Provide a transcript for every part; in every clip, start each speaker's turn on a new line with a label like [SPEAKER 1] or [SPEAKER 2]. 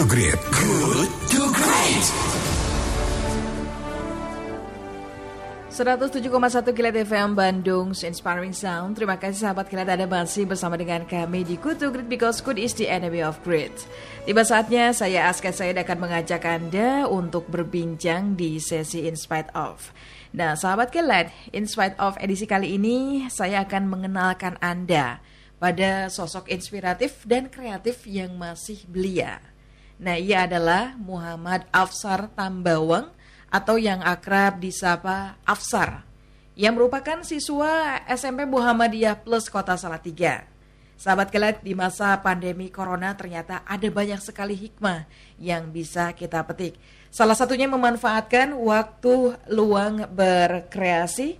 [SPEAKER 1] to Great.
[SPEAKER 2] Good to Great.
[SPEAKER 3] 107,1 Kilat FM Bandung Inspiring Sound Terima kasih sahabat Kilat Anda masih bersama dengan kami di Good to Great Because good is the enemy of great Tiba saatnya saya Aska Said akan mengajak Anda untuk berbincang di sesi In Spite Of Nah sahabat Kilat, In Spite Of edisi kali ini saya akan mengenalkan Anda pada sosok inspiratif dan kreatif yang masih belia Nah ia adalah Muhammad Afsar Tambawang atau yang akrab disapa Afsar, yang merupakan siswa SMP Muhammadiyah Plus Kota Salatiga. Sahabat kelat di masa pandemi corona ternyata ada banyak sekali hikmah yang bisa kita petik. Salah satunya memanfaatkan waktu luang berkreasi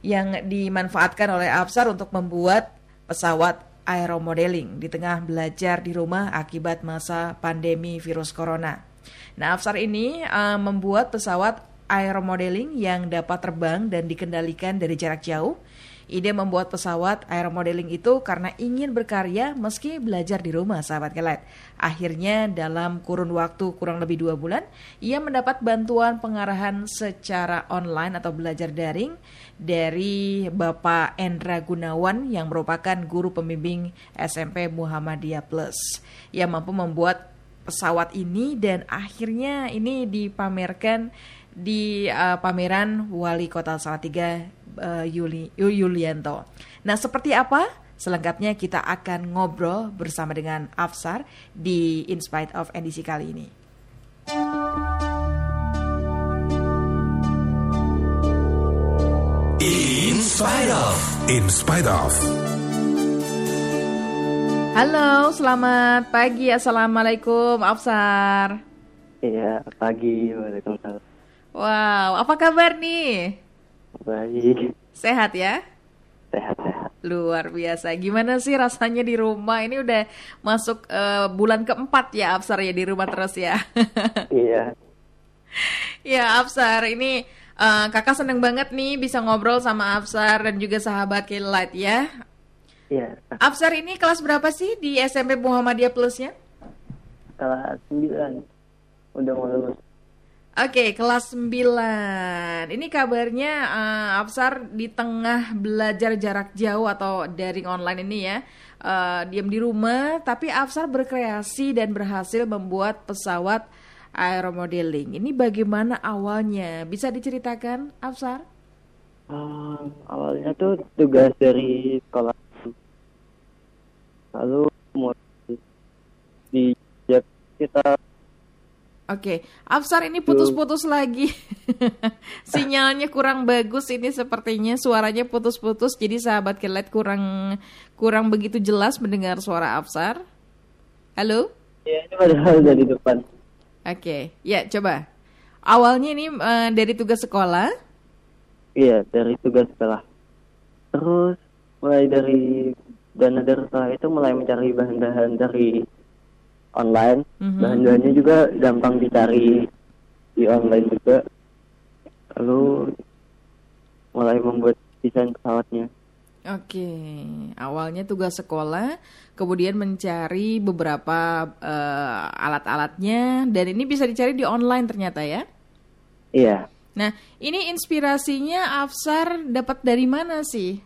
[SPEAKER 3] yang dimanfaatkan oleh Afsar untuk membuat pesawat aeromodeling di tengah belajar di rumah akibat masa pandemi virus corona. Nah, Afsar ini uh, membuat pesawat aeromodeling yang dapat terbang dan dikendalikan dari jarak jauh. Ide membuat pesawat aeromodeling itu karena ingin berkarya meski belajar di rumah, sahabat kelet. Akhirnya dalam kurun waktu kurang lebih dua bulan, ia mendapat bantuan pengarahan secara online atau belajar daring dari Bapak Endra Gunawan yang merupakan guru pembimbing SMP Muhammadiyah Plus. Ia mampu membuat pesawat ini dan akhirnya ini dipamerkan di uh, pameran Wali Kota Salatiga uh, Yuli, Yulianto. Nah, seperti apa? Selengkapnya kita akan ngobrol bersama dengan Afsar di In Spite of edisi kali ini.
[SPEAKER 2] In spite of.
[SPEAKER 1] In spite of.
[SPEAKER 3] Halo, selamat pagi. Assalamualaikum, Afsar.
[SPEAKER 4] Iya, pagi. Waalaikumsalam.
[SPEAKER 3] Wow, apa kabar nih?
[SPEAKER 4] Baik.
[SPEAKER 3] Sehat ya?
[SPEAKER 4] Sehat-sehat.
[SPEAKER 3] Luar biasa. Gimana sih rasanya di rumah? Ini udah masuk uh, bulan keempat ya, Afsar ya di rumah terus ya.
[SPEAKER 4] iya.
[SPEAKER 3] ya, Afsar, ini uh, kakak seneng banget nih bisa ngobrol sama Afsar dan juga sahabat Kilat ya.
[SPEAKER 4] Iya.
[SPEAKER 3] Afsar ini kelas berapa sih di SMP Muhammadiyah Plusnya?
[SPEAKER 4] Kelas 9. Udah mau lulus.
[SPEAKER 3] Oke, kelas 9. Ini kabarnya uh, Afsar di tengah belajar jarak jauh atau daring online ini ya. Uh, diam di rumah, tapi Afsar berkreasi dan berhasil membuat pesawat aeromodeling. Ini bagaimana awalnya? Bisa diceritakan, Afsar?
[SPEAKER 4] Um, awalnya tuh tugas dari sekolah lalu mau di kita
[SPEAKER 3] Oke, Afsar ini putus-putus lagi. Sinyalnya kurang bagus ini sepertinya suaranya putus-putus jadi sahabat kelet kurang kurang begitu jelas mendengar suara Afsar. Halo?
[SPEAKER 4] Iya, ini padahal dari depan.
[SPEAKER 3] Oke, ya coba. Awalnya ini uh, dari tugas sekolah?
[SPEAKER 4] Iya, dari tugas sekolah. Terus mulai dari dana dari sekolah itu mulai mencari bahan-bahan dari online.
[SPEAKER 3] Mhm.
[SPEAKER 4] Bahan-bahannya juga gampang dicari di online juga. Lalu mulai membuat desain pesawatnya.
[SPEAKER 3] Oke, awalnya tugas sekolah, kemudian mencari beberapa uh, alat-alatnya, dan ini bisa dicari di online ternyata ya?
[SPEAKER 4] Iya.
[SPEAKER 3] Nah, ini inspirasinya Afsar dapat dari mana sih?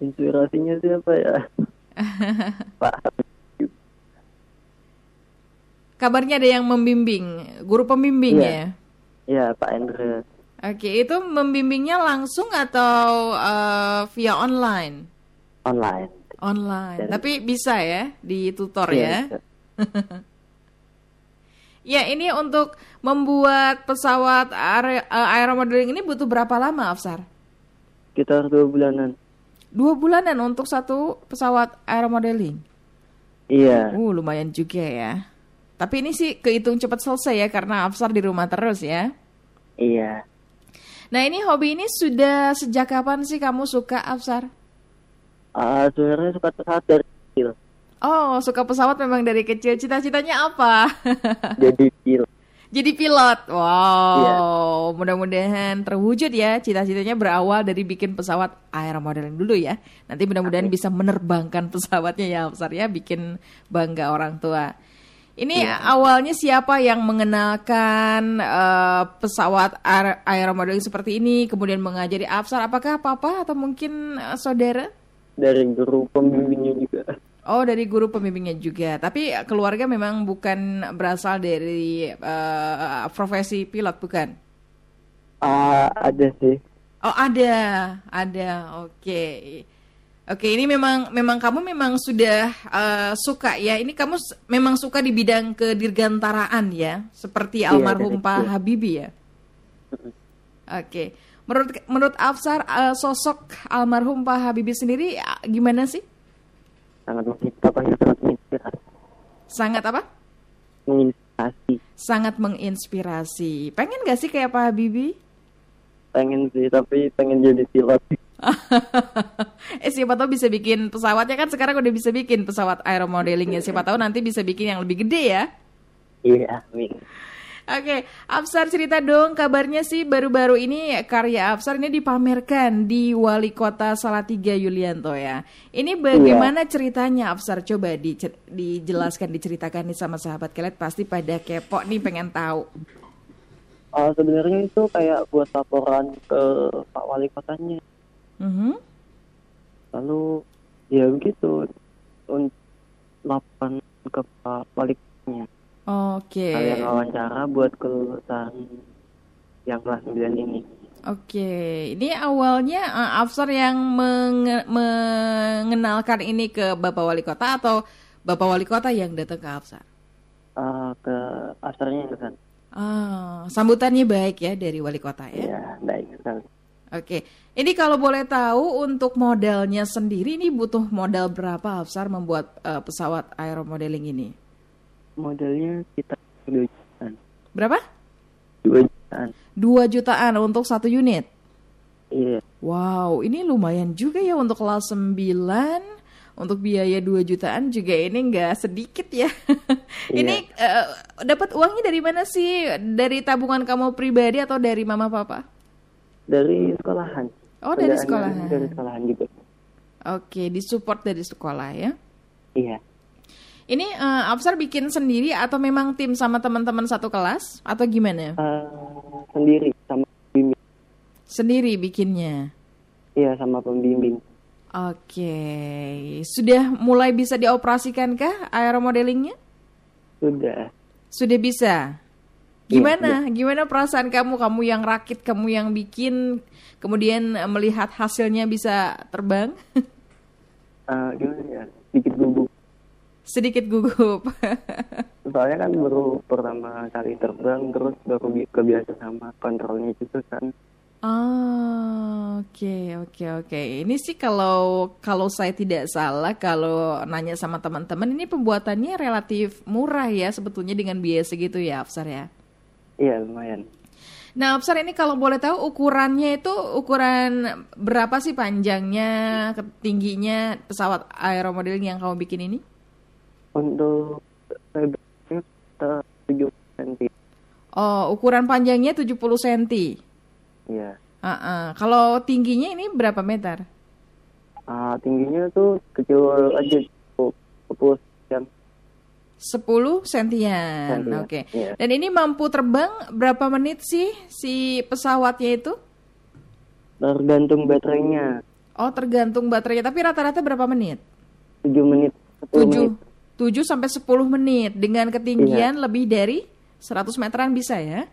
[SPEAKER 4] Inspirasinya siapa ya? Pak.
[SPEAKER 3] Kabarnya ada yang membimbing, guru pembimbing
[SPEAKER 4] Iya.
[SPEAKER 3] ya?
[SPEAKER 4] Iya, Pak Endra.
[SPEAKER 3] Oke, itu membimbingnya langsung atau uh, via online?
[SPEAKER 4] Online.
[SPEAKER 3] Online,
[SPEAKER 4] Dan-
[SPEAKER 3] tapi bisa ya di tutor
[SPEAKER 4] Iya,
[SPEAKER 3] ya?
[SPEAKER 4] bisa.
[SPEAKER 3] Ya, ini untuk membuat pesawat aer uh, aeromodeling ini butuh berapa lama, Afsar?
[SPEAKER 4] Sekitar dua bulanan.
[SPEAKER 3] Dua bulanan untuk satu pesawat aeromodeling.
[SPEAKER 4] Iya.
[SPEAKER 3] Uh, lumayan juga ya. Tapi ini sih kehitung cepat selesai ya karena Afsar di rumah terus ya.
[SPEAKER 4] Iya.
[SPEAKER 3] Nah ini hobi ini sudah sejak kapan sih kamu suka Afsar?
[SPEAKER 4] Ah, sebenarnya suka pesawat dari kecil.
[SPEAKER 3] Oh suka pesawat memang dari kecil. Cita-citanya apa?
[SPEAKER 4] Jadi pilot.
[SPEAKER 3] Jadi pilot. Wow.
[SPEAKER 4] Iya.
[SPEAKER 3] Mudah-mudahan terwujud ya. Cita-citanya berawal dari bikin pesawat aeromodeling dulu ya. Nanti mudah-mudahan bisa menerbangkan pesawatnya ya Afsar ya. Bikin bangga orang tua. Ini awalnya siapa yang mengenalkan eh, pesawat aer aeromodeling seperti ini, kemudian mengajari Afsar? Apakah papa atau mungkin eh, saudara?
[SPEAKER 4] Dari guru pembimbingnya juga.
[SPEAKER 3] Oh, dari guru pembimbingnya juga. Tapi keluarga memang bukan berasal dari eh, profesi pilot, bukan?
[SPEAKER 4] Ah, ada sih.
[SPEAKER 3] Oh, ada, ada. Oke. Oke, ini memang memang kamu memang sudah eh, suka ya. Ini kamu memang suka di bidang kedirgantaraan ya, seperti
[SPEAKER 4] Iya,
[SPEAKER 3] almarhum Pak
[SPEAKER 4] kecil.
[SPEAKER 3] Habibie ya. Oke. Menurut menurut Afsar eh, sosok almarhum Pak Habibie sendiri eh, gimana sih?
[SPEAKER 4] Sangat menginspirasi, sangat menginspirasi.
[SPEAKER 3] Sangat apa?
[SPEAKER 4] Menginspirasi.
[SPEAKER 3] Sangat menginspirasi. Pengen gak sih kayak Pak Habibie?
[SPEAKER 4] Pengen sih, tapi pengen jadi pilot.
[SPEAKER 3] eh siapa tahu bisa bikin pesawatnya kan sekarang udah bisa bikin pesawat aeromodeling ya. Siapa tahu nanti bisa bikin yang lebih gede ya.
[SPEAKER 4] Iya, amin.
[SPEAKER 3] Oke, Afsar cerita dong kabarnya sih baru-baru ini karya Afsar ini dipamerkan di Wali Kota Salatiga Yulianto ya. Ini bagaimana ceritanya Afsar? Coba dicer- dijelaskan, diceritakan nih sama sahabat kalian pasti pada kepo nih pengen tahu.
[SPEAKER 4] Ah, sebenarnya itu kayak buat laporan ke Pak Wali Kotanya.
[SPEAKER 3] Mhm.
[SPEAKER 4] Lalu ya begitu untuk laporan ke Pak Wali Kotanya.
[SPEAKER 3] Oke.
[SPEAKER 4] Kalian wawancara buat kelulusan yang kelas 9 ini.
[SPEAKER 3] Oke, ini awalnya uh, Afsar yang menge- mengenalkan ini ke Bapak Wali Kota atau Bapak Wali Kota yang datang ke Afsar?
[SPEAKER 4] Ah, ke asarnya itu kan.
[SPEAKER 3] Ah, sambutannya baik ya dari Wali Kota ya.
[SPEAKER 4] Ya, baik sekali.
[SPEAKER 3] Oke, ini kalau boleh tahu untuk modalnya sendiri ini butuh modal berapa Afsar membuat uh, pesawat aeromodeling ini?
[SPEAKER 4] Modelnya kita 2 jutaan.
[SPEAKER 3] Berapa?
[SPEAKER 4] 2 jutaan.
[SPEAKER 3] 2 jutaan untuk satu unit.
[SPEAKER 4] Iya.
[SPEAKER 3] Wow, ini lumayan juga ya untuk kelas 9 untuk biaya 2 jutaan juga ini nggak sedikit ya. ini eh, dapat uangnya dari mana sih? Dari tabungan kamu pribadi atau dari mama papa?
[SPEAKER 4] Dari sekolahan.
[SPEAKER 3] Oh, dari sekolahan.
[SPEAKER 4] Dari sekolahan juga.
[SPEAKER 3] Oke, disupport dari sekolah ya.
[SPEAKER 4] Iya.
[SPEAKER 3] Ini eh, Afsar bikin sendiri atau memang tim sama teman-teman satu kelas atau gimana?
[SPEAKER 4] Ah, sendiri sama pembimbing.
[SPEAKER 3] Sendiri bikinnya.
[SPEAKER 4] Iya, sama pembimbing.
[SPEAKER 3] Oke, sudah mulai bisa dioperasikankah aeromodelingnya?
[SPEAKER 4] Sudah.
[SPEAKER 3] Sudah bisa. Gimana? Gimana perasaan kamu? Kamu yang rakit, kamu yang bikin, kemudian eh, melihat hasilnya bisa terbang?
[SPEAKER 4] Ah, gimana ya? Sedikit gugup.
[SPEAKER 3] Sedikit gugup.
[SPEAKER 4] Soalnya kan baru pertama kali terbang, terus baru bi- kebiasa sama kontrolnya juga kan.
[SPEAKER 3] Ah, oke, oke, oke. Ini sih kalau kalau saya tidak salah, kalau nanya sama teman-teman, ini pembuatannya relatif murah ya sebetulnya dengan biaya segitu ya, Afsar ya.
[SPEAKER 4] Iya, lumayan.
[SPEAKER 3] Nah, Afsar ini kalau boleh tahu ukurannya itu ukuran berapa sih panjangnya, tingginya pesawat aeromodeling yang kamu bikin ini?
[SPEAKER 4] Untuk lebarnya kita 7 cm.
[SPEAKER 3] Oh, ukuran panjangnya 70 cm.
[SPEAKER 4] Iya.
[SPEAKER 3] Ah, ah. Kalau tingginya ini berapa meter?
[SPEAKER 4] Ah, tingginya tuh kecil aja, 10 cm.
[SPEAKER 3] 10 sentian.
[SPEAKER 4] Sentian,
[SPEAKER 3] Oke.
[SPEAKER 4] iya.
[SPEAKER 3] Dan ini mampu terbang berapa menit sih si pesawatnya itu?
[SPEAKER 4] Tergantung baterainya.
[SPEAKER 3] Oh, tergantung baterainya. Tapi rata-rata berapa menit?
[SPEAKER 4] 7 menit, 10 menit.
[SPEAKER 3] 7 7 sampai 10 menit dengan ketinggian lebih dari 100 meteran bisa ya?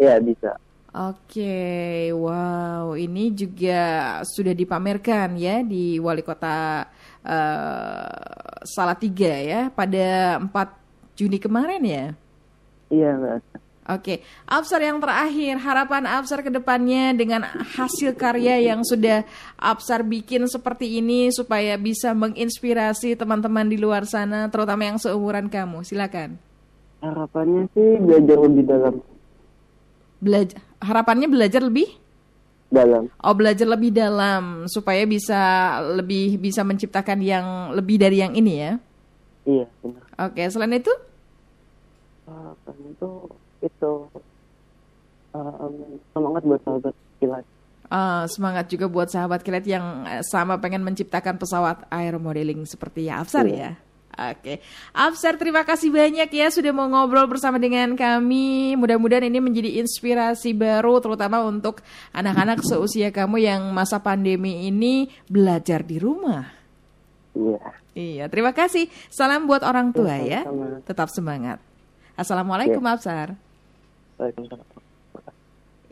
[SPEAKER 4] Iya, bisa.
[SPEAKER 3] Oke, wow, ini juga sudah dipamerkan ya di Wali Kota eh, Salatiga ya pada 4 Juni kemarin ya.
[SPEAKER 4] Iya, Mbak.
[SPEAKER 3] Oke, Afsar yang terakhir, harapan Afsar ke depannya dengan hasil karya yang sudah Afsar bikin seperti ini supaya bisa menginspirasi teman-teman di luar sana, terutama yang seumuran kamu. Silakan.
[SPEAKER 4] Harapannya sih belajar lebih dalam.
[SPEAKER 3] Belajar, harapannya belajar lebih
[SPEAKER 4] Dalam.
[SPEAKER 3] Oh belajar lebih dalam supaya bisa lebih bisa menciptakan yang lebih dari yang ini ya.
[SPEAKER 4] Iya, benar.
[SPEAKER 3] Oke selain itu
[SPEAKER 4] Harapannya itu, itu um, semangat buat sahabat kilat.
[SPEAKER 3] ah, semangat juga buat sahabat kilat yang sama pengen menciptakan pesawat aeromodeling seperti ya Afsar ya. Oke, Afsar terima kasih banyak ya sudah mau ngobrol bersama dengan kami. Mudah-mudahan ini menjadi inspirasi baru terutama untuk anak-anak seusia kamu yang masa pandemi ini belajar di rumah.
[SPEAKER 4] Iya.
[SPEAKER 3] Iya, terima kasih. Salam buat orang tua ya.
[SPEAKER 4] sama-sama.
[SPEAKER 3] Tetap semangat. Assalamualaikum
[SPEAKER 4] Iya.
[SPEAKER 3] Afsar.
[SPEAKER 4] Waalaikumsalam.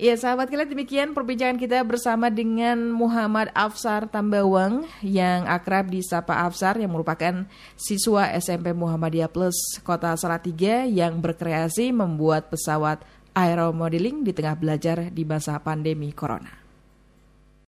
[SPEAKER 3] Iya sahabat kalian demikian perbincangan kita bersama dengan Muhammad Afsar Tambawang yang akrab disapa Afsar yang merupakan siswa SMP Muhammadiyah Plus Kota Salatiga yang berkreasi membuat pesawat aeromodeling di tengah belajar di masa pandemi Corona.